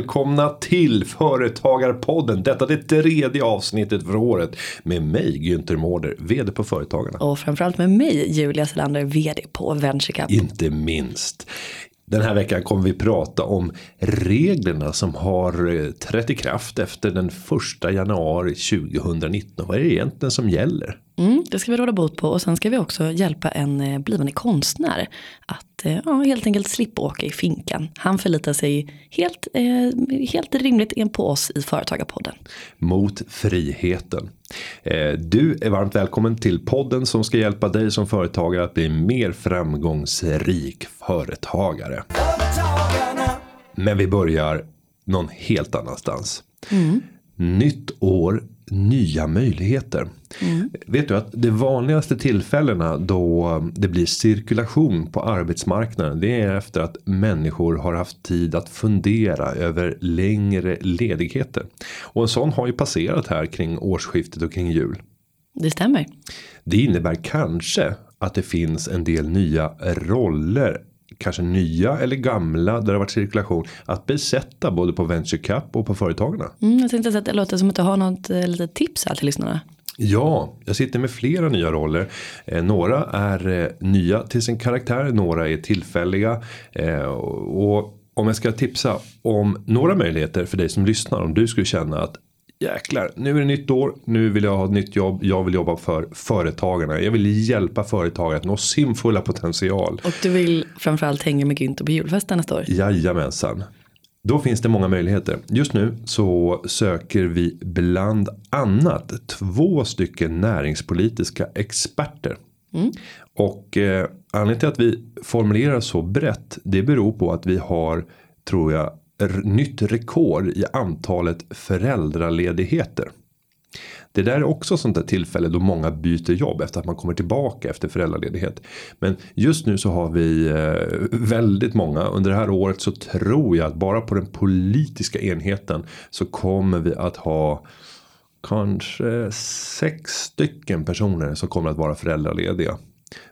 välkomna till Företagarpodden. Detta är det tredje avsnittet för året med mig Günther Mårder, vd på Företagarna. Och framförallt med mig Julia Selander, vd på VentureCap. Inte minst. Den här veckan kommer vi prata om reglerna som har eh, trätt i kraft efter den första januari 2019. Vad är det egentligen som gäller? Mm, det ska vi råda bot på och sen ska vi också hjälpa en eh, blivande konstnär att eh, ja, helt enkelt slippa åka i finkan. Han förlitar sig helt, helt rimligt på oss i Företagarpodden. Mot friheten. Du är varmt välkommen till podden som ska hjälpa dig som företagare att bli mer framgångsrik företagare. Men vi börjar någon helt annanstans. Mm. Nytt år, nya möjligheter. Mm. Vet du att de vanligaste tillfällena då det blir cirkulation på arbetsmarknaden. Det är efter att människor har haft tid att fundera över längre ledigheter. Och en sån har ju passerat här kring årsskiftet och kring jul. Det stämmer. Det innebär kanske att det finns en del nya roller kanske nya eller gamla där det har varit cirkulation att besätta både på Venture Cup och på företagarna. Mm, jag tänkte att det låter som att du har något eh, litet tips här till lyssnarna. Ja, jag sitter med flera nya roller. Eh, några är eh, nya till sin karaktär, några är tillfälliga. Eh, och om jag ska tipsa om några möjligheter för dig som lyssnar. Om du skulle känna att jäklar, nu är det nytt år, nu vill jag ha ett nytt jobb, jag vill jobba för företagarna. Jag vill hjälpa företagare att nå sin fulla potential. Och du vill framförallt hänga med Günther på julfesten nästa år? Jajamensan. Då finns det många möjligheter. Just nu så söker vi bland annat två stycken näringspolitiska experter. Mm. Och eh, anledningen till att vi formulerar så brett det beror på att vi har tror jag nytt rekord i antalet föräldraledigheter. Det där är också sånt där tillfälle då många byter jobb efter att man kommer tillbaka efter föräldraledighet. Men just nu så har vi eh, väldigt många. Under det här året så tror jag att bara på den politiska enheten så kommer vi att ha kanske sex stycken personer som kommer att vara föräldralediga.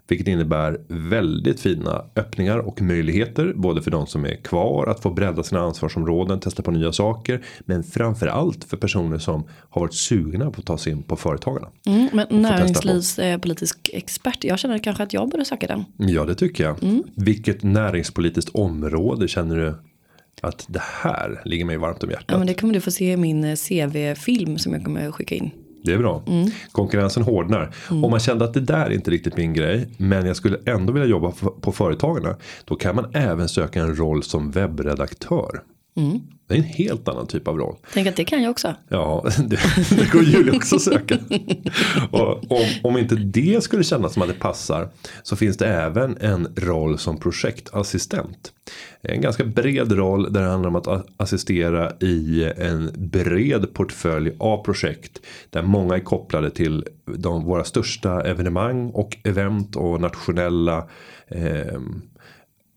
Vilket innebär väldigt fina öppningar och möjligheter. Både för de som är kvar att få bredda sina ansvarsområden, testa på nya saker. Men framförallt för personer som har varit sugna på att ta sig in på företagarna. Mm, men näringslivspolitisk expert, jag känner kanske att jag borde söka den. Ja det tycker jag. Mm. Vilket näringspolitiskt område känner du att det här ligger mig varmt om hjärtat? Ja men det kommer du få se i min eh, CV-film som jag kommer skicka in. Det är bra. Mm. Konkurrensen hårdnar. Mm. Om man kände att det där är inte riktigt min grej. Men jag skulle ändå vilja jobba på företagarna. Då kan man även söka en roll som webbredaktör. Mm. Det är en helt annan typ av roll. Tänk att det kan jag också. Ja, det, det går Julia också söka. och om, om inte det skulle kännas som att det passar. Så finns det även en roll som projektassistent. En ganska bred roll där det handlar om att assistera i en bred portfölj av projekt. Där många är kopplade till de, våra största evenemang och event och nationella eh,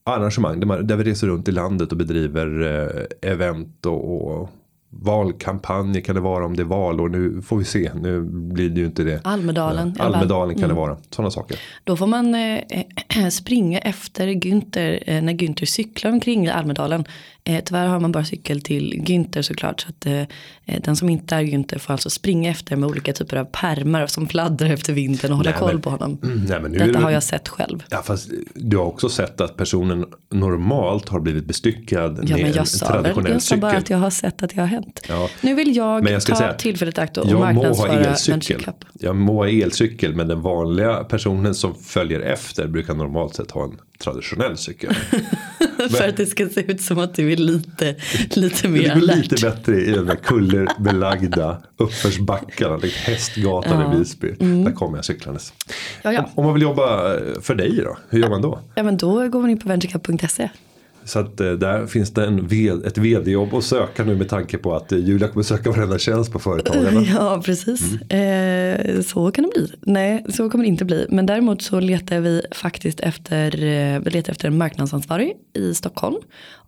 arrangemang där, vi reser runt i landet och bedriver eh, event och, och valkampanjer kan det vara om det är valår. Nu får vi se. Nu blir det ju inte det. Almedalen. Almedalen kan mm. det vara. Sådana saker. Då får man eh, springa efter Günther eh, när Günther cyklar omkring i Almedalen. Eh, tyvärr har man bara cykel till Günther såklart. Så att eh, eh, den som inte är Günther får alltså springa efter med olika typer av permar som fladdrar efter vinden och hålla nej, koll men, på honom. Mm, nej, men nu Detta har jag sett själv. Ja, fast du har också sett att personen normalt har blivit bestyckad ja, med en traditionell väl, jag sa bara att jag har sett att det har hänt. Ja. Nu vill jag, jag ta säga, tillfället akt och marknadsföra Venture Jag må ha elcykel men den vanliga personen som följer efter brukar normalt sett ha en traditionell cykel. För att det ska se ut som att du är lite, lite mer alert. Lite bättre i den där kullerbelagda uppförsbackarna. Hästgatan ja. i Visby. Mm. Där kommer jag cyklandes. Ja, ja. Om man vill jobba för dig då? Hur gör man då? Ja men då går man in på venturecup.se. Så att eh, där finns det en, ett vd-jobb att söka nu med tanke på att eh, Julia kommer söka varenda tjänst på företagarna. Ja precis, mm. eh, så kan det bli. Nej så kommer det inte bli. Men däremot så letar vi faktiskt efter, eh, vi letar efter en marknadsansvarig i Stockholm.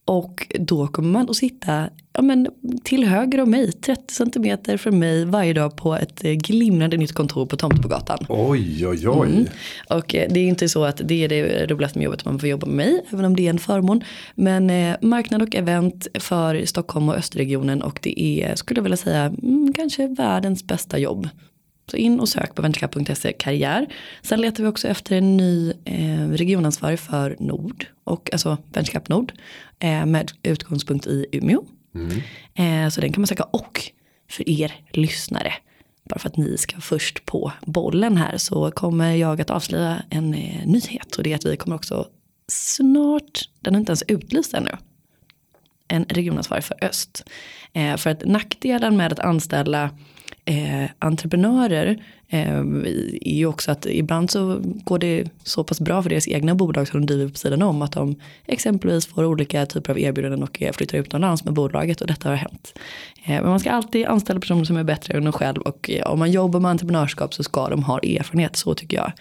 Och då kommer man att sitta ja, men, till höger om mig, 30 centimeter från mig varje dag på ett eh, glimrande nytt kontor på Tomtebogatan. Oj, oj, oj. Mm. Och eh, det är inte så att det är det roligaste med jobbet man får jobba med mig, även om det är en förmån. Men eh, marknad och event för Stockholm och Östregionen och det är, skulle jag vilja säga, mm, kanske världens bästa jobb. Så in och sök på venturecap.se karriär. Sen letar vi också efter en ny eh, regionansvarig för Nord. Och alltså Venturecap Nord. Eh, med utgångspunkt i Umeå. Mm. Eh, så den kan man söka. Och för er lyssnare. Bara för att ni ska först på bollen här. Så kommer jag att avslöja en eh, nyhet. Och det är att vi kommer också snart. Den är inte ens utlyst ännu en regionansvarig för öst. Eh, för att nackdelen med att anställa eh, entreprenörer eh, är ju också att ibland så går det så pass bra för deras egna bolag som de driver på sidan om att de exempelvis får olika typer av erbjudanden och eh, flyttar utomlands med bolaget och detta har hänt. Eh, men man ska alltid anställa personer som är bättre än en själv och eh, om man jobbar med entreprenörskap så ska de ha erfarenhet, så tycker jag.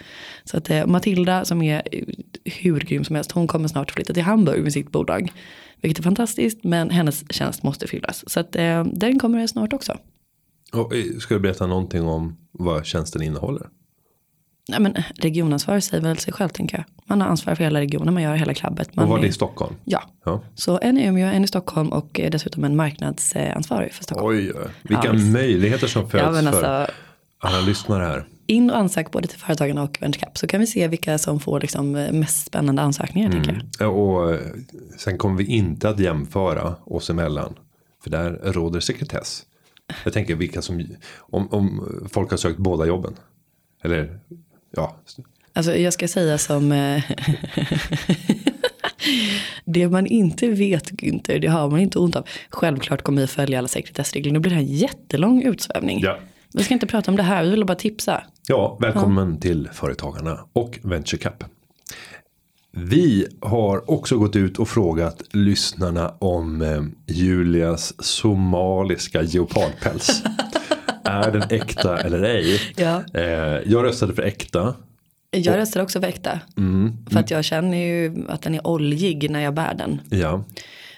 Så att eh, Matilda som är eh, hur grym som helst, hon kommer snart flytta till Hamburg med sitt bolag. Vilket är fantastiskt men hennes tjänst måste fyllas. Så att eh, den kommer snart också. Och, eh, ska du berätta någonting om vad tjänsten innehåller? Nej, men regionansvar säger väl sig själv tänker jag. Man har ansvar för hela regionen, man gör hela klabbet. Man och var det är, i Stockholm? Ja. ja. Så en i Umeå, en i Stockholm och eh, dessutom en marknadsansvarig för Stockholm. Oj, vilka ja, möjligheter som föds ja, alltså, för alla lyssnare här. In och ansök både till företagarna och VentureCap så kan vi se vilka som får liksom eh, mest spännande ansökningar. Mm. Tänker jag. Och sen kommer vi inte att jämföra oss emellan. För där råder sekretess. Jag tänker vilka som, om, om folk har sökt båda jobben. Eller ja. Alltså jag ska säga som eh, Det man inte vet Günther, det har man inte ont av. Självklart kommer vi följa alla sekretessregler. Nu blir det här en jättelång utsvävning. Ja. Vi ska inte prata om det här, vi vill bara tipsa. Ja, välkommen ja. till Företagarna och VentureCap. Vi har också gått ut och frågat lyssnarna om eh, Julias somaliska geopardpäls. är den äkta eller ej? Ja. Eh, jag röstade för äkta. Jag röstade också för äkta. Mm, för att jag känner ju att den är oljig när jag bär den. Ja.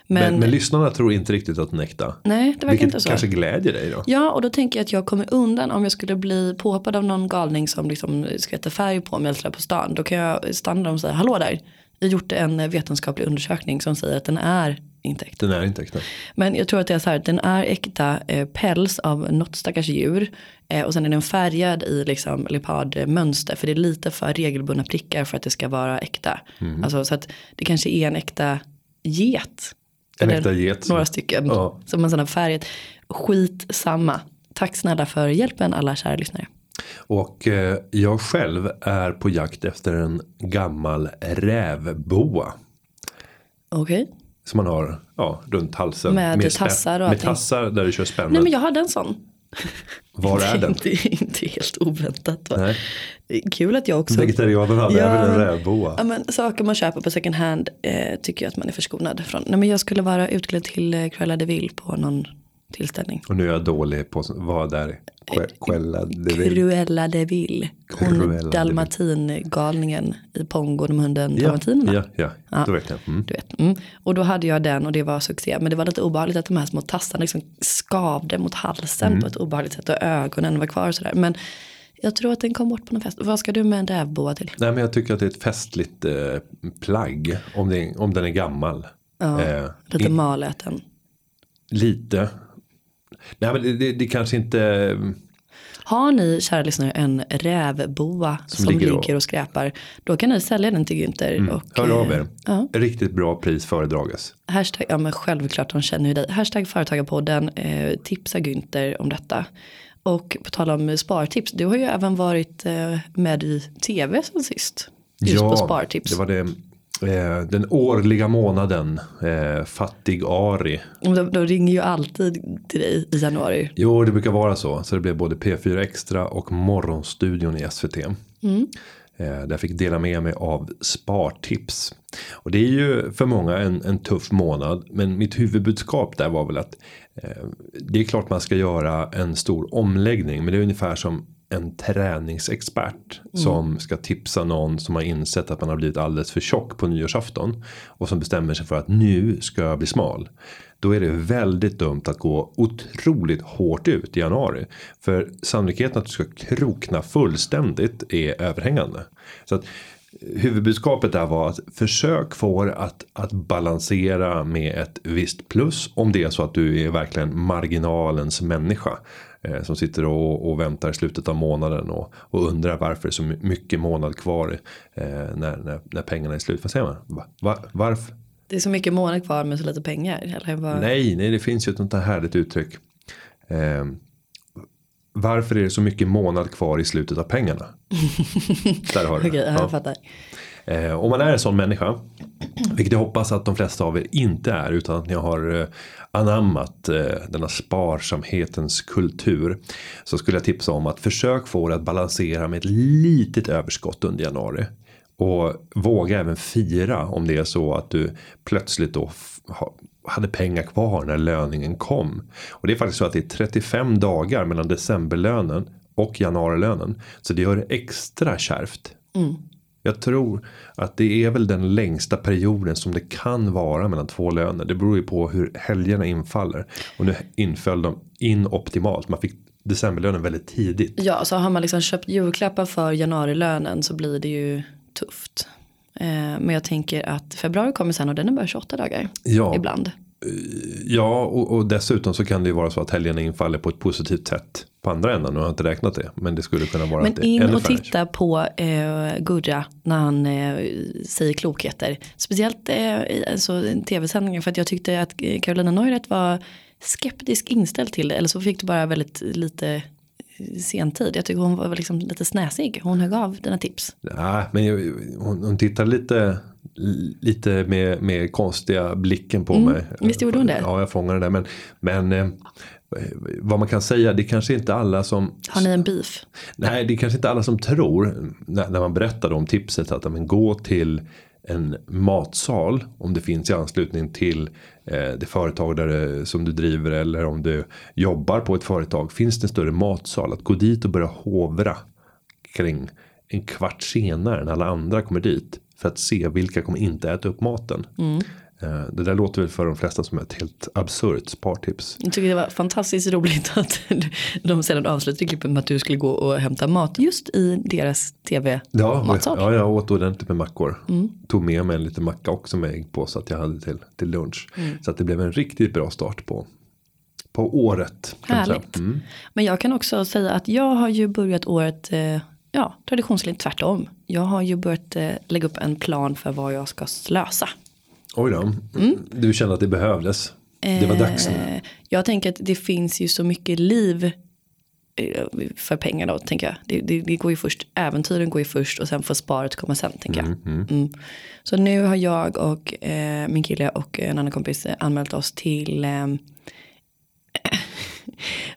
Men, men, men, lyssnarna tror inte riktigt att den är äkta. Nej, det verkar Vilket inte så. kanske glädjer dig då. Ja, och då tänker jag att jag kommer undan om jag skulle bli påhoppad av någon galning som liksom skvätter färg på mig eller på stan. Då kan jag stanna där och säga, hallå där. Jag har gjort en vetenskaplig undersökning som säger att den är inte äkta. Den är inte äkta. Men jag tror att det är så här, den är äkta eh, päls av något stackars djur. Eh, och sen är den färgad i liksom leopardmönster. För det är lite för regelbundna prickar för att det ska vara äkta. Mm. Alltså, så att det kanske är en äkta get en äkta get. Några stycken. Ja. Som man sedan har färgat. Skit samma. Tack snälla för hjälpen alla kära lyssnare. Och eh, jag själv är på jakt efter en gammal rävboa. Okej. Okay. Som man har ja, runt halsen. Med, med tassar och Med tassar där du kör spännen. Nej men jag hade en sån. Var är den? Är inte helt oväntat va? Nej. Kul att jag också. Vegetarianen hade ja, även en rävboa. Ja, men saker man köper på second hand eh, tycker jag att man är förskonad från. Nej, men jag skulle vara utklädd till eh, Cruella de Vil på någon tillställning. Och nu är jag dålig på vad där Cruella de Vil. Cruella de Vil. Hon dalmatingalningen i Pongo, de hunden ja, dalmatinerna. Ja, ja, ja, då vet jag. Mm. Du vet. Mm. Och då hade jag den och det var succé. Men det var lite obehagligt att de här små tassarna liksom skavde mot halsen mm. på ett obehagligt sätt och ögonen var kvar och sådär. Men jag tror att den kom bort på någon fest. Vad ska du med en rävboa till? Nej men jag tycker att det är ett festligt eh, plagg. Om, det, om den är gammal. Ja, eh, lite maläten. Lite. Nej men det, det, det kanske inte. Har ni kära lyssnare en rävboa som, som ligger, ligger och skräpar. Då kan ni sälja den till Günther. Mm. Och, Hör av er. Ja. Riktigt bra pris föredrages. Hashtag, ja men självklart de känner ju dig. Hashtag företagarpodden. Eh, tipsa Günther om detta. Och på tal om spartips, du har ju även varit eh, med i tv sen sist. Just ja, på spartips. det var det. Eh, den årliga månaden, eh, fattig Ari. De, de, ringer ju alltid till dig i januari. Jo, det brukar vara så. Så det blev både P4 Extra och Morgonstudion i SVT. Mm. Eh, där jag fick dela med mig av spartips. Och det är ju för många en, en tuff månad. Men mitt huvudbudskap där var väl att Eh, det är klart man ska göra en stor omläggning men det är ungefär som en träningsexpert som ska tipsa någon som har insett att man har blivit alldeles för tjock på nyårsafton och som bestämmer sig för att nu ska jag bli smal. Då är det väldigt dumt att gå otroligt hårt ut i januari. För sannolikheten att du ska krokna fullständigt är överhängande. Så att huvudbudskapet där var att försök få att, att balansera med ett visst plus. Om det är så att du är verkligen marginalens människa. Eh, som sitter och, och väntar i slutet av månaden och, och undrar varför det är så mycket månad kvar. Eh, när, när, när pengarna är slut. Vad säger man? Va, va, varför? Det är så mycket månad kvar med så lite pengar. Eller bara... Nej, nej, det finns ju ett sånt här härligt uttryck. Eh, varför är det så mycket månad kvar i slutet av pengarna? Där har du jag Ja. fattar. Eh, om man är en sån människa. Vilket jag hoppas att de flesta av er inte är. Utan att ni har eh, anammat eh, denna sparsamhetens kultur. Så skulle jag tipsa om att försök få det att balansera med ett litet överskott under januari. Och våga även fira om det är så att du plötsligt då hade pengar kvar när löningen kom. Och det är faktiskt så att det är 35 dagar mellan decemberlönen och januarilönen. Så det gör det extra kärvt. Mm. Jag tror att det är väl den längsta perioden som det kan vara mellan två löner. Det beror ju på hur helgerna infaller. Och nu inföll de inoptimalt. Man fick decemberlönen väldigt tidigt. Ja, så har man liksom köpt julklappar för januarilönen så blir det ju tufft. Eh, men jag tänker att februari kommer sen och den är bara 28 dagar. Ja. Ibland. Ja, och, och dessutom så kan det ju vara så att helgerna infaller på ett positivt sätt. På andra änden, jag har inte räknat det. Men det skulle kunna vara Men in och färre. titta på eh, Gurra när han eh, säger klokheter. Speciellt eh, i alltså, tv-sändningen för att jag tyckte att Carolina Neurath var skeptisk inställd till det. Eller så fick du bara väldigt lite eh, sentid. Jag tycker hon var liksom lite snäsig. Hon högg av dina tips. Ja, men jag, hon, hon tittar lite, lite med, med konstiga blicken på mig. Mm, visst gjorde hon det? Ja, jag fångade det. Men, men eh, vad man kan säga, det kanske inte alla som Har ni en beef? Nej, det är kanske inte alla som tror när, när man berättar om tipset att men, gå till en matsal om det finns i anslutning till eh, det företag där, det- som du driver eller om du jobbar på ett företag. Finns det en större matsal att gå dit och börja hovra kring en kvart senare när alla andra kommer dit för att se vilka kommer inte äta upp maten. Eh, det där låter väl för de flesta som ett helt absurt spartips. Jag tycker det var fantastiskt roligt att de sedan avslutade klippet med att du skulle gå och hämta mat just i deras tv Ja, jag åt ordentligt med mackor. Tog med mig en liten macka också med ägg på så att jag hade till, till lunch. Så att det blev en riktigt bra start på, på året. Härligt. Mm. Men jag kan också säga att jag har ju börjat året, eh, ja traditionsenligt tvärtom. Jag har ju börjat eh, lägga upp en plan för vad jag ska slösa. Oj då. Du kände att det behövdes. Det var dags nu. Eh, Jag tänker att det finns ju så mycket liv eh, för pengar då tänker jag. Det, det, det går ju först, äventyren går ju först och sen får sparet komma sen tänker jag. Mm. Så nu har jag och eh, min kille och en annan kompis anmält oss till eh,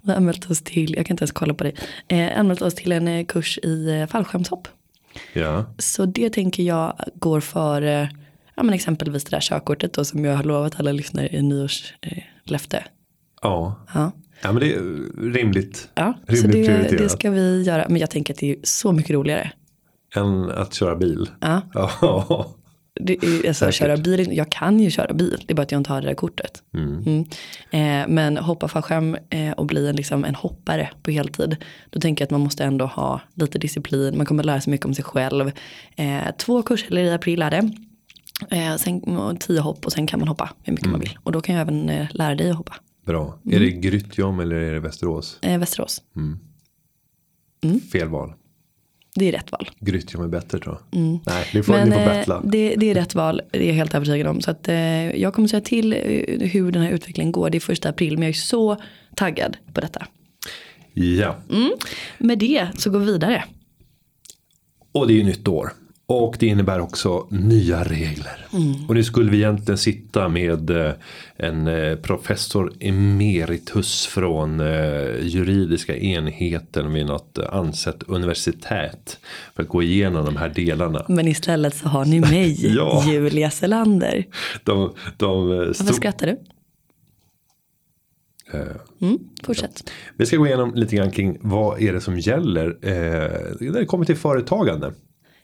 vi har anmält oss till, jag kan inte ens kolla på dig, eh, anmält oss till en eh, kurs i eh, fallskärmshopp. Ja. Så det tänker jag går för eh, ja, men exempelvis det där körkortet då, som jag har lovat alla lyssnare i nyårslöfte. Eh. Ja. ja. ja, men det är rimligt. Ja, så Rimligt det, prioriterat. det ska vi göra. Men jag tänker att det är så mycket roligare. Än att köra bil. Ja, Ja. det är, alltså, köra bil, jag kan ju köra bil, det är bara att jag inte har det där kortet. Mm. Eh, men hoppa fallskärm eh, och bli en, liksom, en hoppare på heltid, då tänker jag att man måste ändå ha lite disciplin, man kommer lära sig mycket om sig själv. Eh, två kurser i april är det. Eh, sen, tio hopp och sen kan man hoppa hur mycket man vill. Och då kan jag även eh, lära dig att hoppa. Bra. Mm. Är det Grytjom eller är det Västerås? Eh, Västerås, Fel val. det är rätt val. Grytjom är bättre tror jag. Nej, ni får, Men ni får eh, battla. det, det är rätt val, det är jag helt övertygad om. Så att, eh, jag kommer säga till eh, hur den här utvecklingen går. Det är första april, men jag är så taggad på detta. Ja. Med det så går vi vidare. Och det är ju nytt år. Och det innebär också nya regler. Och nu skulle vi egentligen sitta med eh, en eh, professor emeritus från eh, juridiska enheten vid något ansett universitet. För att gå igenom de här delarna. Men istället så har ni mig, Ja. Julia Selander. De, de Varför skrattar du? Mm, fortsätt. Vi ska gå igenom lite grann kring vad är det som gäller eh, när det kommer till företagande.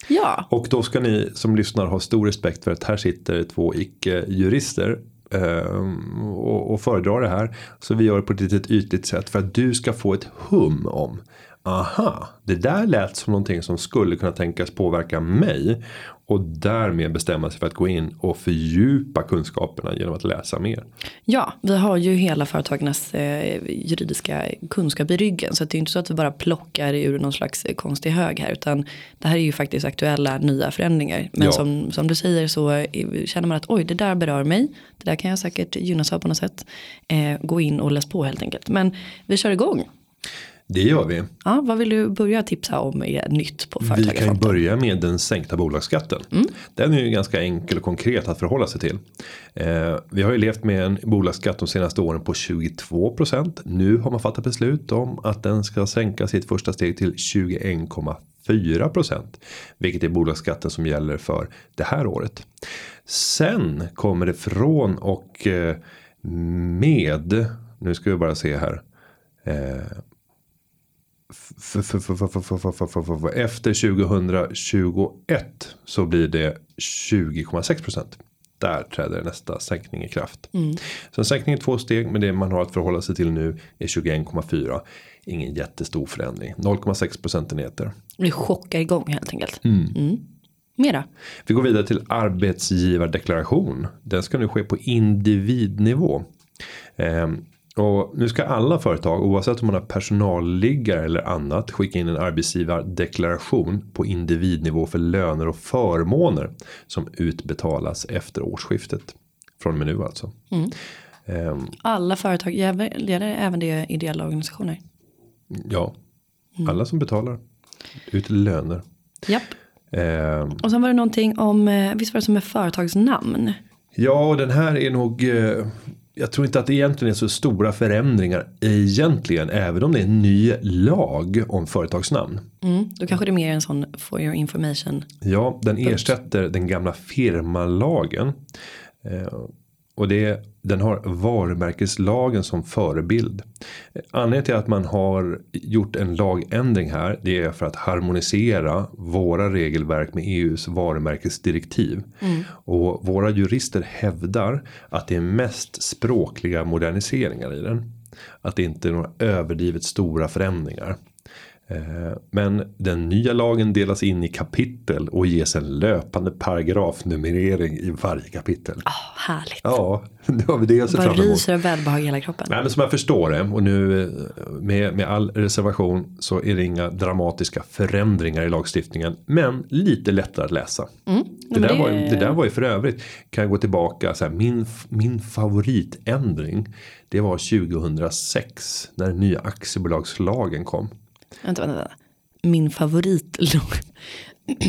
Ja, Och då ska ni som lyssnar ha stor respekt för att här sitter två icke-jurister. Eh, och, och föredrar det här. Så vi gör det på ett litet ytligt sätt för att du ska få ett hum om. Aha, det där lät som någonting som skulle kunna tänkas påverka mig. Och därmed bestämma sig för att gå in och fördjupa kunskaperna genom att läsa mer. ja, vi har ju hela företagarnas eh, juridiska kunskap i ryggen. Så det är inte så att vi bara plockar ur någon slags konstig hög här. Utan det här är ju faktiskt aktuella nya förändringar. Men Ja. som, som du säger så eh, känner man att oj, det där berör mig. Det där kan jag säkert gynnas av på något sätt. Eh, gå in och läs på helt enkelt. Men vi kör igång. Det gör vi. Ja, vad vill du börja tipsa om är nytt på Vi kan börja med den sänkta bolagsskatten. Den är ju ganska enkel och konkret att förhålla sig till. Eh, vi har ju levt med en bolagsskatt de senaste åren på 22%. Nu har man fattat beslut om att den ska sänkas i ett första steg till 21,4%. Vilket är bolagsskatten som gäller för det här året. Sen kommer det från och eh, med, nu ska vi bara se här. Eh, efter 2021 så blir det 20,6 procent. Där träder nästa sänkning i kraft. Så en sänkning i två steg men det man har att förhålla sig till nu är 21,4. Ingen jättestor förändring. 0,6 procentenheter. Vi chockar igång helt enkelt. Mm. Mera. Vi går vidare till arbetsgivardeklaration. Den ska nu ske på individnivå. Och nu ska alla företag oavsett om man har personalliggare eller annat skicka in en arbetsgivardeklaration på individnivå för löner och förmåner som utbetalas efter årsskiftet. Från och med nu alltså. Ehm, Alla företag, gäller även det ideella organisationer? ja, alla som betalar ut löner. Japp. Ehm, Och sen var det någonting om, eh, visst var det som med företagsnamn? Ja, och den här är nog. Eh, jag tror inte att det egentligen är så stora förändringar egentligen. Även om det är en ny lag om företagsnamn. Mm, då kanske det är mer en sån for your information. Ja, den ersätter den gamla firmalagen. Och det, den har varumärkeslagen som förebild. Anledningen till att man har gjort en lagändring här. Det är för att harmonisera våra regelverk med EUs varumärkesdirektiv. Och våra jurister hävdar att det är mest språkliga moderniseringar i den. Att det inte är några överdrivet stora förändringar. Eh, Men den nya lagen delas in i kapitel och ges en löpande paragrafnumrering i varje kapitel. Ah, härligt. Ja, nu har vi det att se fram Bara emot. ryser av välbehag i hela kroppen. Nej, men som jag förstår det och nu eh, med, med all reservation så är det inga dramatiska förändringar i lagstiftningen. Men lite lättare att läsa. det, Mm. men där det- Var, ju- det där var ju för övrigt kan jag gå tillbaka så här, min, min favoritändring. Det var 2006 när den nya aktiebolagslagen kom. Vänta, vänta, vänta. Min favoritlåt.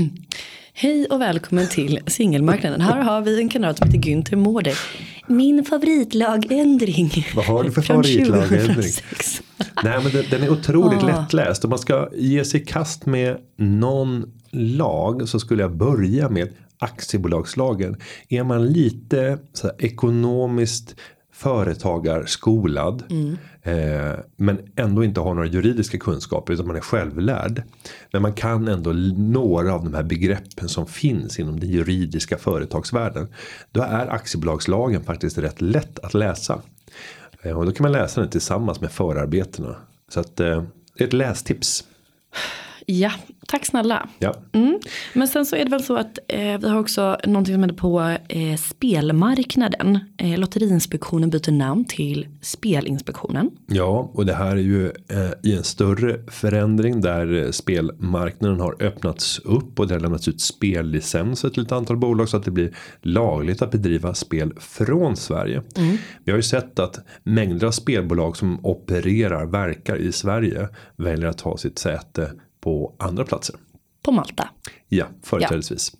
Hej och välkommen till singelmarknaden. Här har vi en kandidat som heter Günther Mårder. Min favoritlagändring. Vad har du för favoritlagändring? 2006. Nej men den, den är otroligt Ah. lättläst. Om man ska ge sig kast med någon lag så skulle jag börja med aktiebolagslagen. Är man lite så här, ekonomiskt företagarskolad. Eh, men ändå inte har några juridiska kunskaper utan man är självlärd. Men man kan ändå några av de här begreppen som finns inom den juridiska företagsvärlden. Då är aktiebolagslagen faktiskt rätt lätt att läsa. Eh, Och då kan man läsa den tillsammans med förarbetena. Så att eh, det är ett lästips. Ja, tack snälla. Ja. Mm. Men sen så är det väl så att eh, vi har också någonting som händer på eh, spelmarknaden. Eh, Lotteriinspektionen byter namn till Spelinspektionen. ja, och det här är ju eh, i en större förändring där eh, spelmarknaden har öppnats upp och det har lämnats ut spellicenser till ett antal bolag så att det blir lagligt att bedriva spel från Sverige. Vi har ju sett att mängder av spelbolag som opererar, verkar i Sverige väljer att ha sitt säte på andra platser. På Malta. Ja, företrädesvis.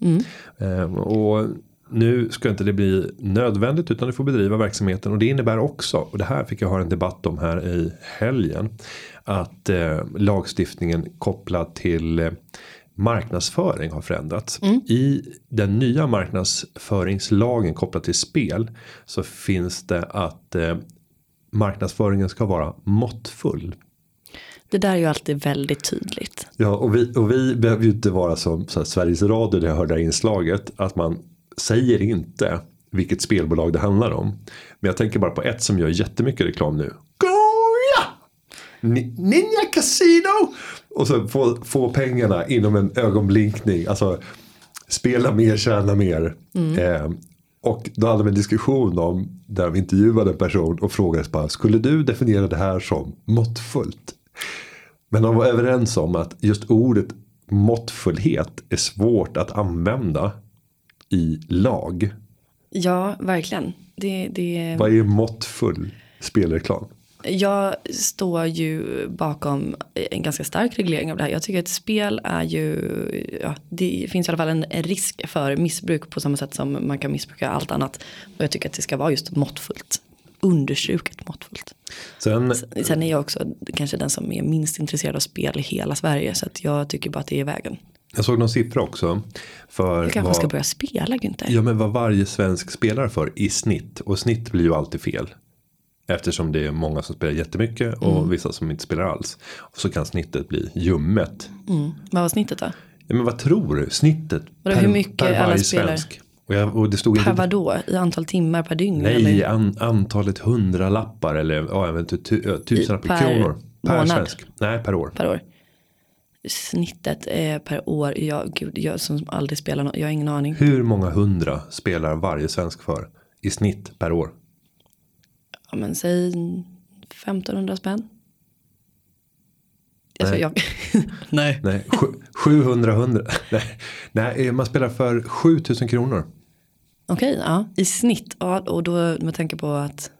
Ehm, och nu ska inte det bli nödvändigt utan du får bedriva verksamheten och det innebär också och det här fick jag höra en debatt om här i helgen. Att eh, lagstiftningen kopplad till eh, marknadsföring har förändrats. I den nya marknadsföringslagen kopplat till spel så finns det att eh, marknadsföringen ska vara måttfull. Det där är ju alltid väldigt tydligt. Ja, och vi, och vi behöver ju inte vara som Sveriges Radio där jag hörde det här inslaget. Att man säger inte vilket spelbolag det handlar om. Men jag tänker bara på ett som gör jättemycket reklam nu. Goya! Ni- Ninja Casino! Och så få, få pengarna inom en ögonblinkning. Alltså spela mer, tjäna mer. Eh, och då hade vi en diskussion om där vi intervjuade en person och frågades bara skulle du definiera det här som måttfullt? Men de var överens om att just ordet måttfullhet är svårt att använda i lag. Ja, verkligen. Det, det, Vad är måttfull spelreklam? jag står ju bakom en ganska stark reglering av det här. Jag tycker att spel är ju, ja, det finns i alla fall en risk för missbruk på samma sätt som man kan missbruka allt annat. Och jag tycker att det ska vara just måttfullt. Understruket måttfullt. Sen, Sen är jag också kanske den som är minst intresserad av spel i hela Sverige. Så att jag tycker bara att det är vägen. jag såg någon siffra också. För Jag kanske vad, ska börja spela Günther. ja, men vad varje svensk spelar för i snitt. Och snitt blir ju alltid fel. Eftersom det är många som spelar jättemycket och Mm. vissa som inte spelar alls. Och så kan snittet bli ljummet. Mm. Vad var snittet då? Ja, men vad tror du? Snittet Vadå, hur mycket alla spelar? Och, jag, och det stod Per inte vadå? I antal timmar per dygn? Nej, eller? an, antalet hundralappar eller ja, inte, tu, ja, tusenlappar Per kronor. Per månad? svensk. Nej, per år. Per år. Snittet är per år. Jag, gud, jag som aldrig spelar något. Jag har ingen aning. Hur många hundra spelar varje svensk för i snitt per år? Ja, men säg 1500 spänn. Alltså, Nej. jag, nej. Nej, sju- 700 hundra. Nej, nej, man spelar för 7000 kronor. Okej, ja. I snitt. Ja, och då med tanke på att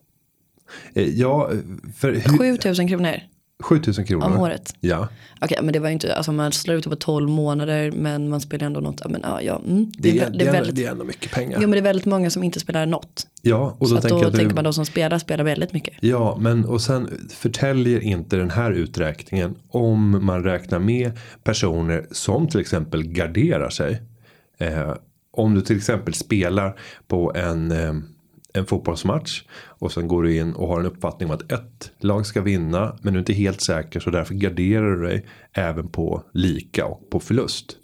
Eh, Ja, för hur, 7000 kronor 7000 kronor. om året. Ja, Okej, men det var ju inte, alltså man slår ut det på 12 månader men man spelar ändå något. Men ja, ja mm. det, det, är, det, är väldigt, det är ändå mycket pengar. jo, men det är väldigt många som inte spelar något. ja, och då att tänker då tänker det, man de som spelar, spelar väldigt mycket. Ja, men och sen förtäljer inte den här uträkningen om man räknar med personer som till exempel garderar sig. Eh, om du till exempel spelar på en, eh, en fotbollsmatch och sen går du in och har en uppfattning om att ett lag ska vinna men du är inte helt säker så därför garderar du dig även på lika och på förlust.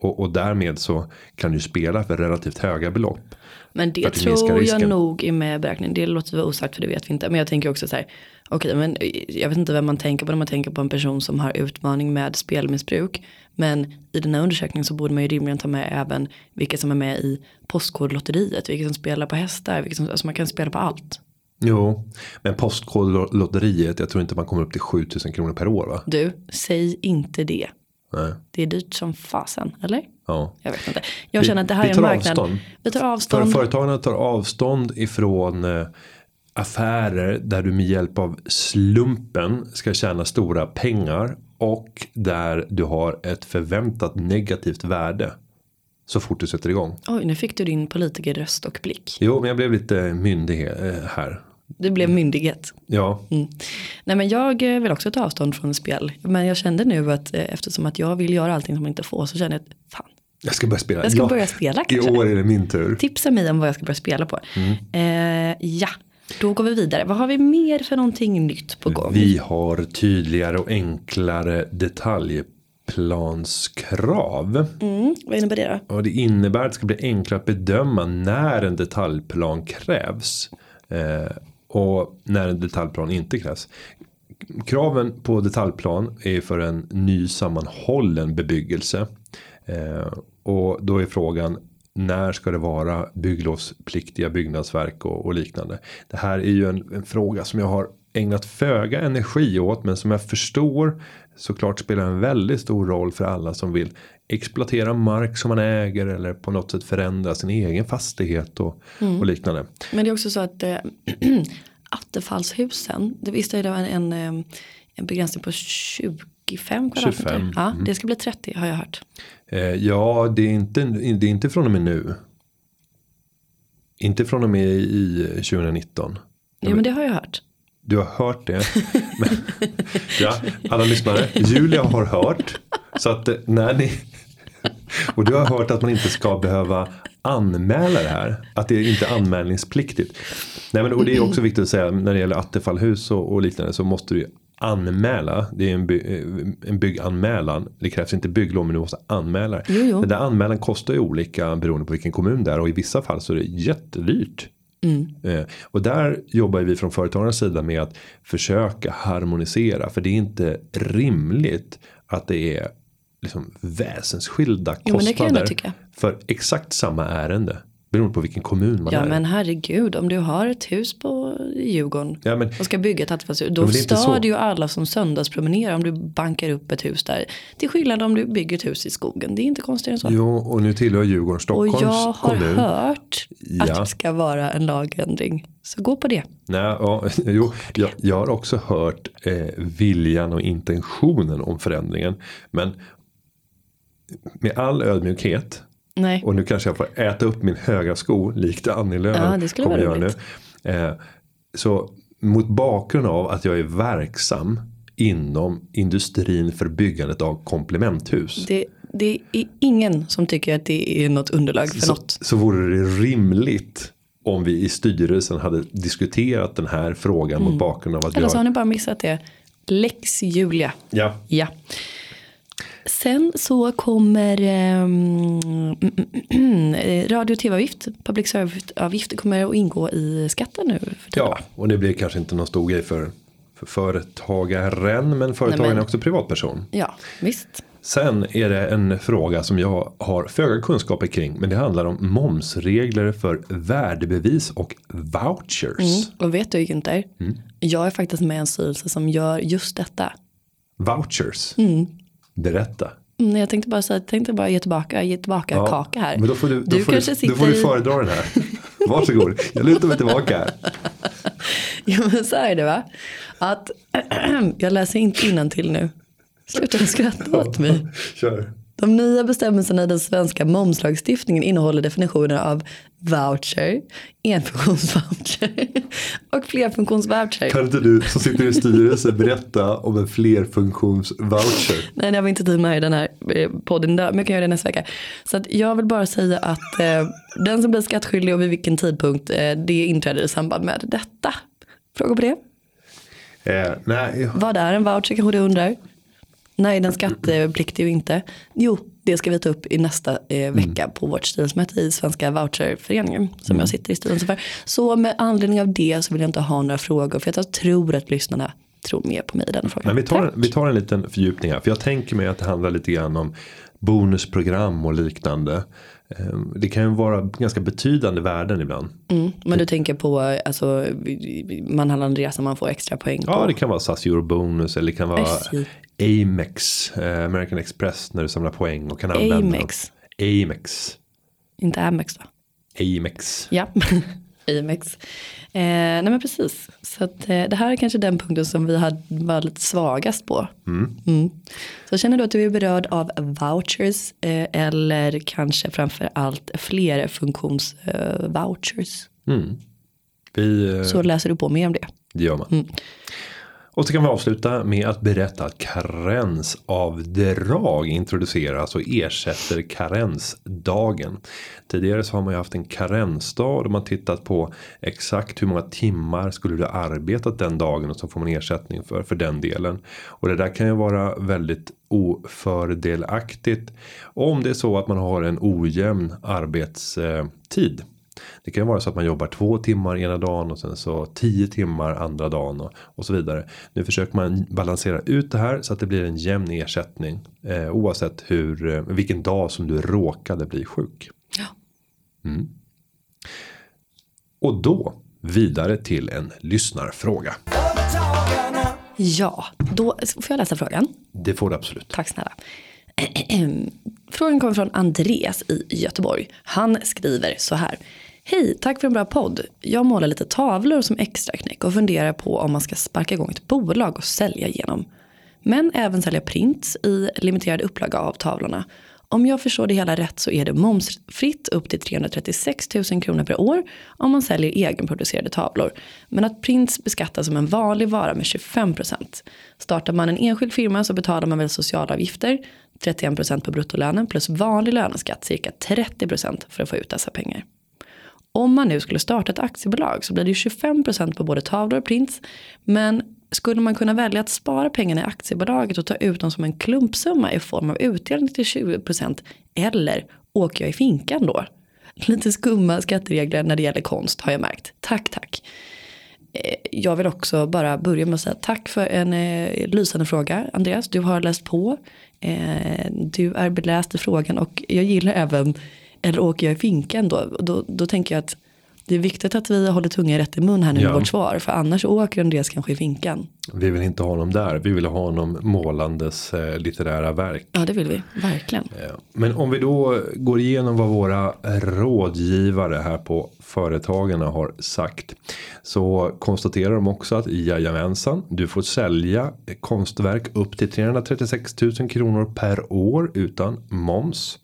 Och, och därmed så kan du spela för relativt höga belopp. Men det tror jag nog är med i beräkningen. Det låter vara osagt för det vet vi inte. Men jag tänker också så här. Okej men jag vet inte vem man tänker på när man tänker på en person som har utmaning med spelmissbruk. Men i den här undersökningen så borde man ju rimligen ta med även vilka som är med i Postkodlotteriet. Vilka som spelar på hästar. Vilka som, alltså man kan spela på allt. Jo, men Postkodlotteriet, jag tror inte man kommer upp till 7000 kronor per år va? Du, säg inte det. Nej. Det är dyrt som fasen, eller? Ja. Jag vet inte. Jag Vi- känner att det här är en marknad. avstånd. Vi tar För avstånd. företagarna tar avstånd ifrån eh, affärer där du med hjälp av slumpen ska tjäna stora pengar och där du har ett förväntat negativt värde så fort du sätter igång. Oj, nu fick du din politikerröst och blick. Jo, men jag blev lite myndig eh, här. Det blev myndighet. Ja, Mm. Nej men jag eh, vill också ta avstånd från spel. Men jag kände nu att eh, eftersom att jag vill göra allting som man inte får så känner jag att fan, jag ska börja spela. jag ska ja, börja spela I kanske. år är det min tur. Tipsa mig om vad jag ska börja spela på. Mm. Eh, ja, då går vi vidare. Vad har vi mer för någonting nytt på gång? Vi har tydligare och enklare detaljplanskrav. Mm, vad innebär det då? Och det innebär att det ska bli enklare att bedöma när en detaljplan krävs. Eh, och när en detaljplan inte krävs. Kraven på detaljplan är för en ny sammanhållen bebyggelse. Eh, och då är frågan när ska det vara bygglovspliktiga byggnadsverk och, och liknande. Det här är ju en, en fråga som jag har ägnat föga energi åt men som jag förstår såklart spelar en väldigt stor roll för alla som vill exploatera mark som man äger eller på något sätt förändra sin egen fastighet och, och liknande. Men det är också så att eh, attefallshusen, det visst är det en, en, eh, en begränsning på 25 kvadratmeter? 25, Ja, det ska bli 30 har jag hört. Eh, ja, det är, inte, det är inte från och med nu. Inte från och med i 2019. Ja men det har jag hört. Du har hört det. Men, ja, alla lyssnare. Julia har hört. Så att eh, när ni. Och du har hört att man inte ska behöva anmäla det här. Att det är inte anmälningspliktigt. Nej, men, och det är också viktigt att säga när det gäller attefallhus och, och liknande så måste du ju anmäla. Det är en, by, eh, en bygganmälan. Det krävs inte bygglov men du måste anmäla det. Jo, jo. Den där anmälan kostar ju olika beroende på vilken kommun det är och i vissa fall så är det jättedyrt. Eh, och där jobbar vi från företagarnas sida med att försöka harmonisera. För det är inte rimligt att det är liksom väsensskilda Jo, kostnader tycka. för exakt samma ärende. Beroende på vilken kommun man Ja är. men herregud om du har ett hus på Djurgården Ja, men- och ska bygga ett attefallshus. Ja, Då stör det ju alla som söndagspromenerar om du bankar upp ett hus där. Till skillnad om du bygger ett hus i skogen. Det är inte konstigare än så. Jo, och nu tillhör Djurgården och Stockholms jag har kommun. hört att Ja. det ska vara en lagändring. Så gå på det. Nej, ja, jo, jag, jag har också hört eh, viljan och intentionen om förändringen. Men med all ödmjukhet. Nej. Och nu kanske jag får äta upp min högra sko likt Annie Lööf Ja, det skulle vara göra nu. roligt. Eh, så mot bakgrund av att jag är verksam inom industrin för byggandet av komplementhus. Det, det är ingen som tycker att det är något underlag för så, något. så vore det rimligt om vi i styrelsen hade diskuterat den här frågan mot bakgrund av att Eller så har ni bara missat det. Lex Julia. Ja, Ja. Sen så kommer eh, radio och tv-avgift, public service-avgift kommer att ingå i skatten nu. Ja, och det blir kanske inte någon stor grej för, för företagaren men företagaren men- är också privatperson. ja, visst. Sen är det en fråga som jag har föga kunskaper kring. Men det handlar om momsregler för värdebevis och vouchers. Mm. Och vet du Günther, Mm. jag är faktiskt med i en styrelse som gör just detta. Vouchers. Berätta. Mm, jag tänkte bara, säga, tänkte bara ge tillbaka, ge tillbaka Ja, kaka här. Men då får du, då får kanske du, sitter då får du föredra den här. Varsågod. Jag lutar mig tillbaka. här. Ja men så är det va. Att jag läser inte till nu. Sluta skratta åt mig. Kör. De nya bestämmelserna i den svenska momslagstiftningen innehåller definitioner av voucher, enfunktionsvoucher och flerfunktionsvoucher. Kan inte du som sitter i styrelsen berätta om en flerfunktionsvoucher? Nej, jag var inte tid med i den här eh, podden idag, men jag kan göra det nästa vecka. Så att jag vill bara säga att eh, den som blir skattskyldig och vid vilken tidpunkt eh, det inträder i samband med detta. Fråga på det. Eh, nej, Vad är en voucher kanske du undrar? Nej, den skattepliktig och inte. Jo, det ska vi ta upp i nästa eh, vecka på vårt styrelsemöte i Svenska voucherföreningen som jag sitter i styrelsen för. Så med anledning av det så vill jag inte ha några frågor för jag tror att lyssnarna tror mer på mig i den frågan. Men vi tar, Tack. vi tar en liten fördjupning här. För jag tänker mig att det handlar lite grann om bonusprogram och liknande. Eh, Det kan ju vara ganska betydande värden ibland. Mm, men du tänker på alltså, man handlar en resa man får extra poäng på. Ja, det kan vara SAS Eurobonus eller det kan vara SJ. Amex, eh, American Express när du samlar poäng och kan använda dem. Amex. Amex. Inte Amex då? Amex. Ja, Amex. Eh, nej men precis. Så att, eh, det här är kanske den punkten som vi hade, var lite svagast på. Mm. Så känner du att du är berörd av vouchers eh, eller kanske framför allt fler funktions eh, vouchers. Vi, eh, Så läser du på mer om det. det gör man. Och så kan vi avsluta med att berätta att karensavdrag introduceras och ersätter karensdagen. Tidigare så har man ju haft en karensdag då man tittat på exakt hur många timmar skulle du ha arbetat den dagen och så får man ersättning för, för den delen. Och det där kan ju vara väldigt ofördelaktigt om det är så att man har en ojämn arbetstid. Det kan vara så att man jobbar två timmar ena dagen och sen så tio timmar andra dagen och, och så vidare. Nu försöker man balansera ut det här så att det blir en jämn ersättning eh, oavsett hur eh, vilken dag som du råkade bli sjuk. Mm. Och då vidare till en lyssnarfråga. Ja, då får jag läsa frågan. Det får du absolut. Tack snälla. Frågan kommer från Andreas i Göteborg. Han skriver så här. Hej, tack för en bra podd. Jag målar lite tavlor som extra knäck och funderar på om man ska sparka igång ett bolag och sälja genom. Men även sälja prints i limiterad upplaga av tavlorna. Om jag förstår det hela rätt så är det momsfritt upp till 336 000 kronor per år om man säljer egenproducerade tavlor. Men att prints beskattas som en vanlig vara med 25 procent. Startar man en enskild firma så betalar man väl socialavgifter 31 procent på bruttolönen plus vanlig löneskatt cirka 30 procent för att få ut dessa pengar. Om man nu skulle starta ett aktiebolag så blir det 25 procent på både tavlor och prints. Men skulle man kunna välja att spara pengarna i aktiebolaget och ta ut dem som en klumpsumma i form av utdelning till 20% Eller åker jag i finkan då? Lite skumma skatteregler när det gäller konst har jag märkt. Tack, tack. Eh, jag vill också bara börja med att säga tack för en eh, lysande fråga Andreas. Du har läst på. Eh, du är beläst i frågan och jag gillar även, eller åker jag i finkan då? Då, då tänker jag att det är viktigt att vi håller tungan rätt i mun här nu ja. med vårt svar. För annars åker Andreas kanske i finkan. Vi vill inte ha honom där. Vi vill ha honom målandes eh, litterära verk. Ja det vill vi. Verkligen. Men om vi då går igenom vad våra rådgivare här på Företagarna har sagt. Så konstaterar de också att jajamensan. Du får sälja konstverk upp till 336 000 kronor per år utan moms.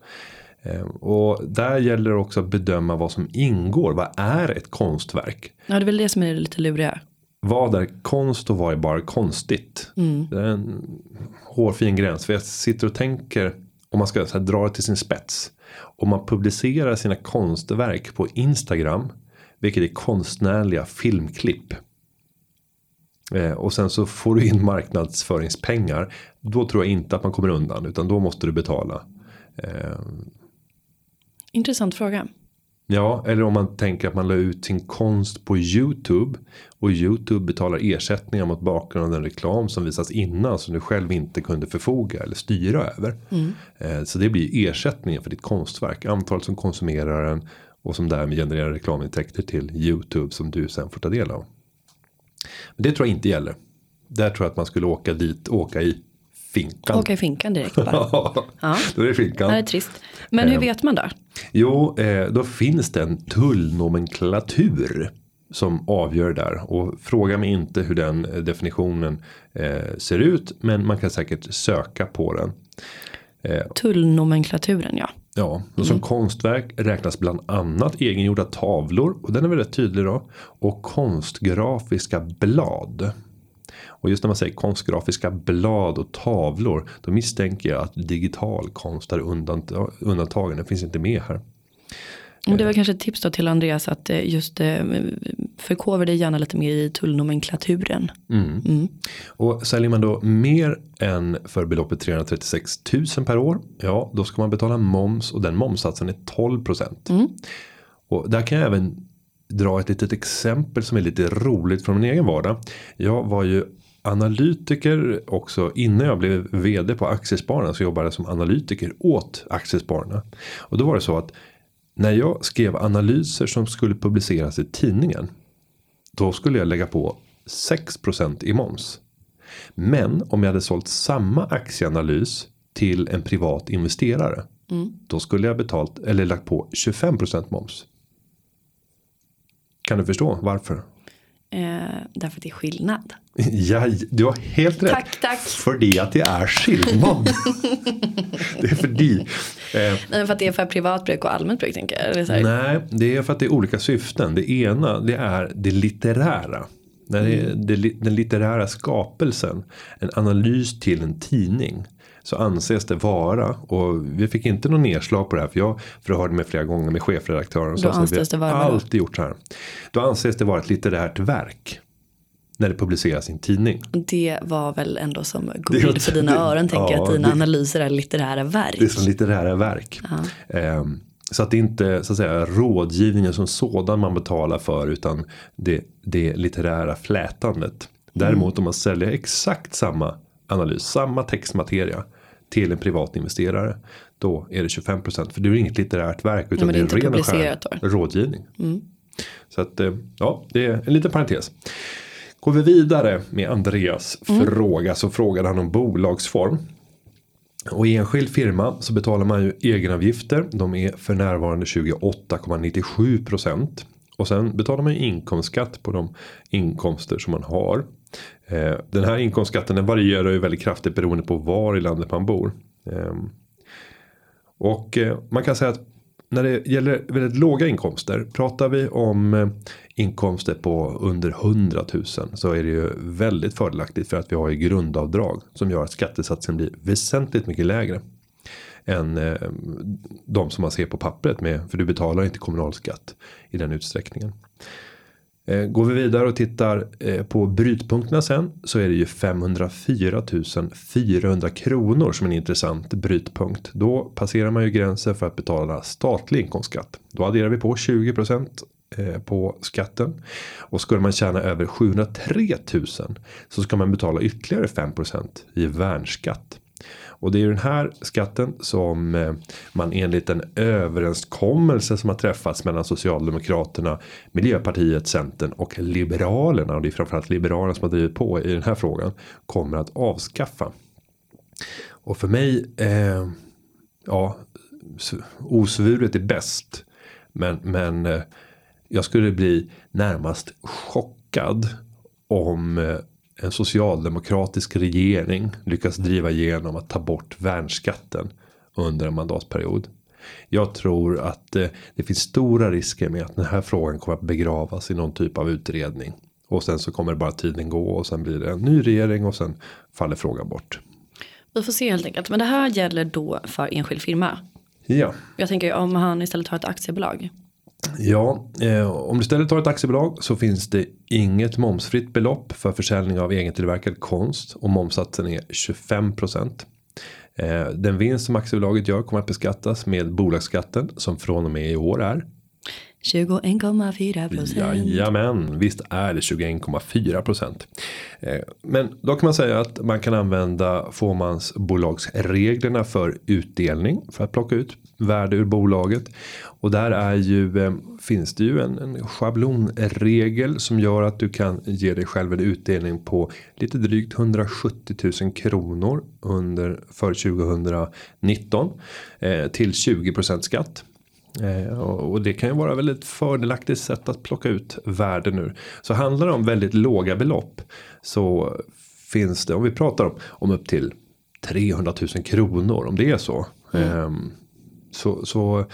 Eh, och där gäller det också att bedöma vad som ingår. Vad är ett konstverk? Ja det är väl det som är lite luriga. Vad är konst och vad är bara konstigt? Mm. Det är en hårfin gräns. För jag sitter och tänker om man ska här, dra det till sin spets. Om man publicerar sina konstverk på Instagram. Vilket är konstnärliga filmklipp. Eh, och sen så får du in marknadsföringspengar. Då tror jag inte att man kommer undan. Utan då måste du betala. Intressant fråga. Ja, eller om man tänker att man la ut sin konst på YouTube. Och YouTube betalar ersättningar mot bakgrund av den reklam som visas innan. Som du själv inte kunde förfoga eller styra över. Mm. Eh, så det blir ersättningen för ditt konstverk. Antalet som konsumerar den. Och som därmed genererar reklamintäkter till YouTube som du sen får ta del av. Men det tror jag inte gäller. Där tror jag att man skulle åka dit, åka i finkan. Åka i finkan direkt bara. ja, då är det finkan. Det är trist. Men hur eh, vet man då? Jo, eh, då finns det en tullnomenklatur som avgör där. Och fråga mig inte hur den definitionen eh, ser ut. Men man kan säkert söka på den. Tullnomenklaturen ja. Ja, och som mm. konstverk räknas bland annat egengjorda tavlor. Och den är väl rätt tydlig då. Och konstgrafiska blad. Och just när man säger konstgrafiska blad och tavlor. Då misstänker jag att digital konst är undantagen. Den finns inte med här. det var kanske ett tips då till Andreas att eh, just eh, förkovra dig gärna lite mer i tullnomenklaturen. Mm. Mm. Och säljer man då mer än för beloppet 336 000 per år. Ja, då ska man betala moms och den momsatsen är 12 procent. Mm. Och där kan jag även dra ett litet exempel som är lite roligt från min egen vardag. Jag var ju analytiker också innan jag blev vd på Aktiespararna så jobbade jag som analytiker åt Aktiespararna. Och då var det så att när jag skrev analyser som skulle publiceras i tidningen. Då skulle jag lägga på 6% i moms. Men om jag hade sålt samma aktieanalys till en privat investerare. Mm. Då skulle jag betalt eller lagt på 25% moms. Kan du förstå varför? Eh, därför att det är skillnad. Ja, du har helt rätt. Tack, tack. För det att det är skillnad. det är för det. Eh, Nej, för att det är för privat bruk och allmänt bruk tänker jag. Nej, det är för att det är olika syften. Det ena det är det litterära. När det är det, den litterära skapelsen. En analys till en tidning så anses det vara och vi fick inte någon nedslag på det här för jag förhörde mig flera gånger med chefredaktören. Då anses det vara alltid gjort så här. Då anses det vara ett litterärt verk. När det publiceras i en tidning. Det var väl ändå som god för dina öron tänker ja, att dina det, analyser är litterära verk. Det är som litterära verk. Ja. Um, så att det inte så att säga rådgivningen som sådan man betalar för utan det, det litterära flätandet. Däremot mm. om man säljer exakt samma analys, samma textmateria till en privat investerare. Då är det 25% för det är inget litterärt verk utan ja, det, är en ren och skär rådgivning. Mm. Så att eh, ja, det är en liten parentes. Går vi vidare med Andreas mm. fråga så frågade han om bolagsform. Och i enskild firma så betalar man ju egenavgifter. De är för närvarande 28,97%. Och sen betalar man ju inkomstskatt på de inkomster som man har. Eh, den här inkomstskatten den varierar ju väldigt kraftigt beroende på var i landet man bor. Ehm, Och eh, man kan säga att när det gäller väldigt låga inkomster. Pratar vi om eh, inkomster på under 100 000 så är det ju väldigt fördelaktigt för att vi har ju grundavdrag som gör att skattesatsen blir väsentligt mycket lägre. Än eh, de som man ser på pappret med för du betalar inte kommunalskatt i den utsträckningen. Eh, går vi vidare och tittar eh, på brytpunkterna sen så är det ju 504 400 kronor som en intressant brytpunkt. Då passerar man ju gränsen för att betala statlig inkomstskatt. Då adderar vi på 20% eh, på skatten. Och skulle man tjäna över 703 000 så ska man betala ytterligare 5% i värnskatt. Och det är ju den här skatten som eh, man enligt en överenskommelse som har träffats mellan Socialdemokraterna, Miljöpartiet, Centern och Liberalerna. Och det är framförallt Liberalerna som har drivit på i den här frågan. Kommer att avskaffa. Och för mig, eh, ja, osvuret är bäst. Men, men eh, jag skulle bli närmast chockad om eh, en socialdemokratisk regering lyckas driva igenom att ta bort värnskatten under en mandatperiod. Jag tror att eh, det finns stora risker med att den här frågan kommer att begravas i någon typ av utredning. Och sen så kommer bara tiden gå och sen blir det en ny regering och sen faller frågan bort. Vi får se helt enkelt. Men det här gäller då för enskild firma. Ja. Jag tänker om han istället har ett aktiebolag. Ja, eh, om du istället tar ett aktiebolag så finns det inget momsfritt belopp för försäljning av egentillverkad konst och momsatsen är 25 Eh, den vinst som aktiebolaget gör kommer att beskattas med bolagsskatten som från och med i år är 21,4 procent. Jajamän, visst är det 21,4 procent. Eh, men då kan man säga att man kan använda fåmansbolagsreglerna för utdelning för att plocka ut värde ur bolaget. Och där är ju, eh, finns det ju en, en schablonregel som gör att du kan ge dig själv en utdelning på lite drygt 170 000 kronor under för 2019 eh, till 20% skatt. Eh, och det kan ju vara väldigt fördelaktigt sätt att plocka ut värden ur. Så handlar det om väldigt låga belopp så finns det om vi pratar om, om upp till 300 000 kronor om det är så. Mm. Eh, så, så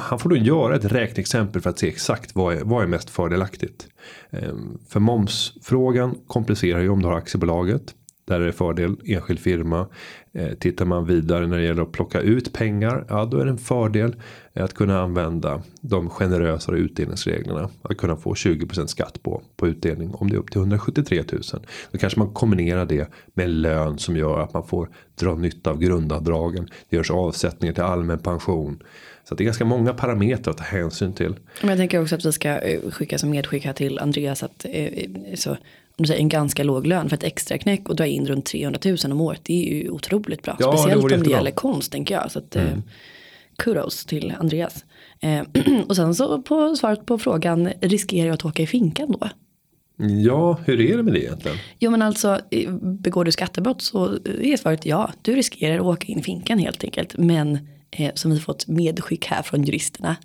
han får då göra ett räkneexempel för att se exakt vad är, vad är mest fördelaktigt. Eh, för momsfrågan komplicerar ju om du har aktiebolaget. Där är det fördel enskild firma. Eh, tittar man vidare när det gäller att plocka ut pengar. Ja då är det en fördel att kunna använda de generösare utdelningsreglerna. Att kunna få 20% skatt på, på utdelning om det är upp till 173 000. Då kanske man kombinerar det med lön som gör att man får dra nytta av grundavdragen. Det görs avsättningar till allmän pension. Så det är ganska många parametrar att ta hänsyn till. Men jag tänker också att vi ska eh, skicka som medskick här till Andreas att eh, eh, så en ganska låg lön för ett extra knäck och dra in runt 300 000 om året. Det är ju otroligt bra. Ja, Speciellt det om det gäller konst tänker jag. Så att, eh, mm. kudos till Andreas. Eh, och sen så på svaret på frågan riskerar jag att åka i finkan då? Ja, hur är det med det egentligen? Jo men alltså begår du skattebrott så är svaret ja. Du riskerar att åka in i finkan helt enkelt. Men eh, som vi fått medskick här från juristerna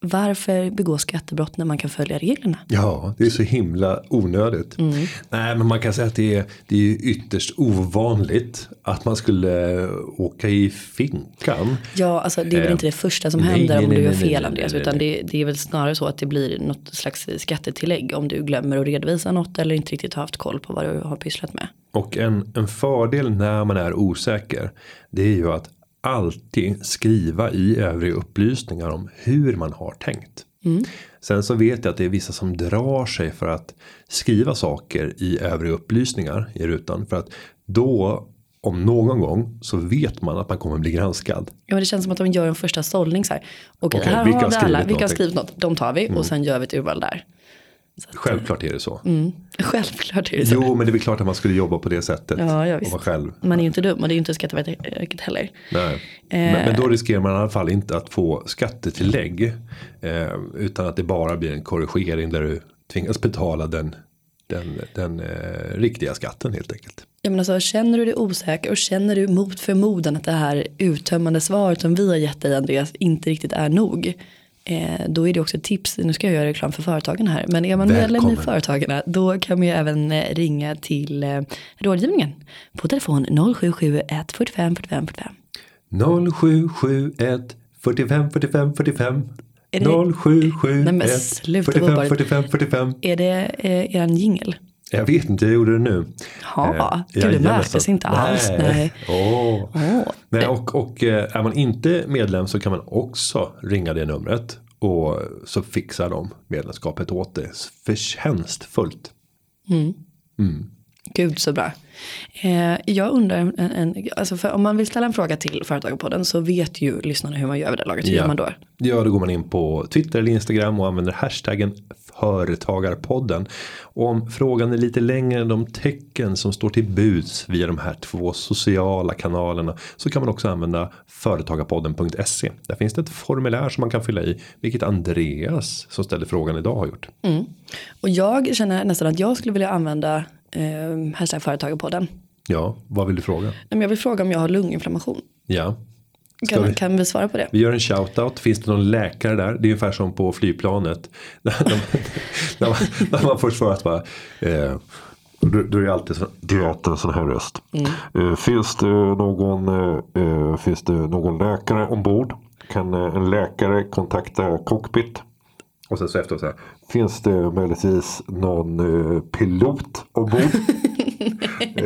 varför begå skattebrott när man kan följa reglerna? Ja, det är så himla onödigt. Mm. Nej, men man kan säga att det är, det är ytterst ovanligt att man skulle åka i finkan. Ja, alltså det är väl eh, inte det första som nej, händer nej, om nej, du gör fel Andreas. Utan det, det, är väl snarare så att det blir något slags skattetillägg om du glömmer att redovisa något eller inte riktigt har haft koll på vad du har pysslat med. Och en, en fördel när man är osäker det är ju att alltid skriva i övriga upplysningar om hur man har tänkt. Mm. Sen så vet jag att det är vissa som drar sig för att skriva saker i övriga upplysningar i rutan. För att då om någon gång så vet man att man kommer bli granskad. Ja men det känns som att de gör en första sållning så här. Okej, okay, här har vi alla, vilka har skrivit något, de tar vi mm. och sen gör vi ett urval där. Att, Självklart är det så. Mm. Självklart är det så. Jo men det är väl klart att man skulle jobba på det sättet. Ja, ja, och vara själv. Man är ju inte dum och det är ju inte Skatteverket heller. Nej. Eh. Men, men, då riskerar man i alla fall inte att få skattetillägg. Eh, utan att det bara blir en korrigering där du tvingas betala den, den, den eh, riktiga skatten helt enkelt. Ja, men alltså, känner du dig osäker och känner du mot förmodan att det här uttömmande svaret som vi har gett dig Andreas inte riktigt är nog Eh, då är det också ett tips, nu ska jag göra reklam för företagen här, men är man medlem i Företagarna då kan man ju även eh, ringa till eh, rådgivningen på telefon 077 145 45 45. 0771 45 45 45 Är det- 0771 Nej, men sluta, 45 vad 45 45 Är det eh, eran jingel? Jag vet inte, jag gjorde det nu. Ja, Eh, det märktes inte alls. Nej. Åh. Åh. Nej, och, och eh, är man inte medlem så kan man också ringa det numret. Och så fixar de medlemskapet åt det förtjänstfullt. Gud så bra. Eh, jag undrar, en, en, alltså om man vill ställa en fråga till Företagarpodden så vet ju lyssnarna hur man gör vid det laget. Hur gör man då? Ja, då går man in på Twitter eller Instagram och använder hashtaggen Företagarpodden. Och om frågan är lite längre än de tecken som står till buds via de här två sociala kanalerna så kan man också använda företagarpodden.se. Där finns det ett formulär som man kan fylla i, vilket Andreas som ställde frågan idag har gjort. Och jag känner nästan att jag skulle vilja använda eh, hashtag Företagarpodden. Ja, vad vill du fråga? Jag vill fråga om jag har lunginflammation. Ja. Ska Kan, vi- kan vi svara på det? Vi gör en shoutout. Finns det någon läkare där? Det är ungefär som på flygplanet. när, när, man, när man först får att bara. Eh, då, är det alltid så, det är alltid en sån här röst. Eh, finns, det någon, eh, eh, finns det någon läkare ombord? Kan eh, en läkare kontakta cockpit? Och sen så efter så här. Finns det möjligtvis någon eh, pilot ombord? eh,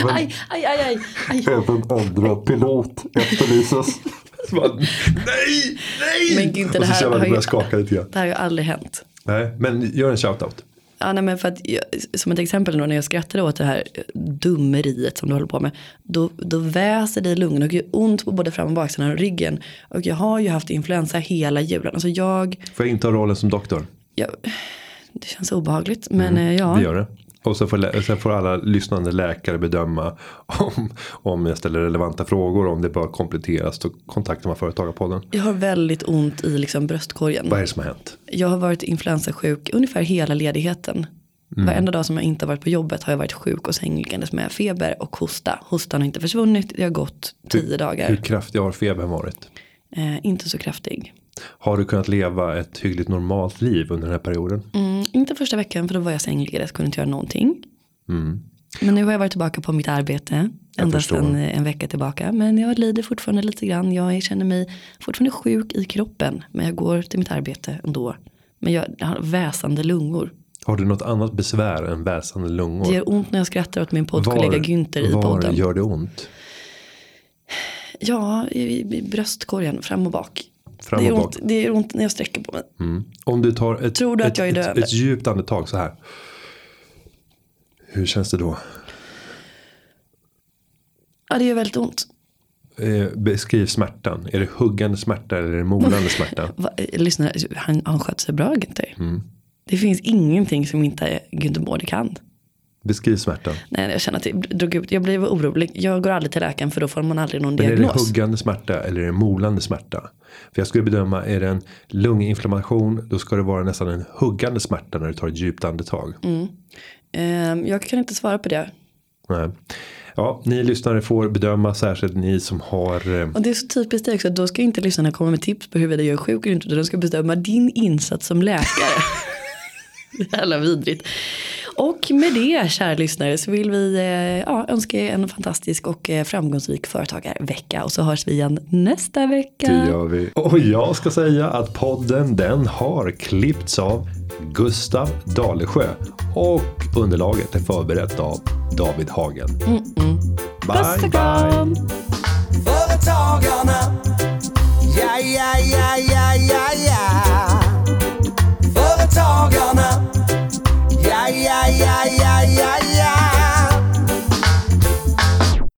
även, Aj, aj, aj. Även andra pilot efterlyses. Bara, nej, nej! Men gud, det här har ju- skaka lite grann. Det här har ju aldrig hänt. Nej, men gör en shoutout. Ja, nej, men för att, jag, som ett exempel då när jag skrattade åt det här dummeriet som du håller på med. Då, då väser det i lungorna och gör ont på både fram och baksidan och ryggen. Och jag har ju haft influensa hela julen. Alltså jag, Får jag inta rollen som doktor? Jag det känns obehagligt. Men eh, ja. Det gör det. Och så får, sen får alla lyssnande läkare bedöma om, om jag ställer relevanta frågor. Om det bör kompletteras. Då kontaktar man Företagarpodden. Jag har väldigt ont i liksom bröstkorgen. Vad är det som har hänt? Jag har varit influensasjuk ungefär hela ledigheten. Mm. Varenda dag som jag inte har varit på jobbet har jag varit sjuk och sängliggandes med feber och hosta. Hostan har inte försvunnit, det har gått tio dagar. Hur kraftig har febern varit? Eh, inte så kraftig. Har du kunnat leva ett hyggligt normalt liv under den här perioden? Mm, inte första veckan för då var jag sängliggandes, kunde inte göra någonting. Men nu har jag varit tillbaka på mitt arbete. Mm. Jag Endast förstår. en, vecka tillbaka. Men jag lider fortfarande lite grann. Jag känner mig fortfarande sjuk i kroppen. Men jag går till mitt arbete ändå. Men jag har väsande lungor. Har du något annat besvär än väsande lungor? Det gör ont när jag skrattar åt min poddkollega Günther i var podden. gör det ont? Ja, i, i bröstkorgen, fram och bak. Fram det, gör ont, det gör ont när jag sträcker på mig. Mm. Om du tar ett, Tror du att ett, jag är ett, döende? ett djupt andetag så här. Hur känns det då? Ja, det gör väldigt ont. Eh, beskriv smärtan. Är det huggande smärta eller är det molande smärta? Eh, lyssna, han, han sköt sig bra Günther. Mm. Det finns ingenting som inte Günther Mård kan. Beskriv smärtan. Nej, jag känner att det drog ut. Jag blev orolig. Jag går aldrig till läkaren för då får man aldrig någon Men är det diagnos. huggande smärta eller är det molande smärta? För jag skulle bedöma, är det en lunginflammation då ska det vara nästan en huggande smärta när du tar ett djupt andetag. Mm. Ehm, jag kan inte svara på det. Nej. Ja, ni lyssnare får bedöma särskilt ni som har eh, Och det är så typiskt det också. Då ska inte lyssnarna komma med tips på huruvida jag är sjuk eller inte. De ska bedöma din insats som läkare. Jävla vidrigt. Och med det, kära lyssnare, så vill vi eh, ja, önska er en fantastisk och eh, framgångsrik företagarvecka. Och så hörs vi igen nästa vecka. Det gör vi. Och jag ska säga att podden den har klippts av Gustav Dalesjö. Och underlaget är förberett av David Hagen. Bye och bye. kram! Företagarna. Ja, ja, ja, ja, ja, ja. yeah, yeah, yeah.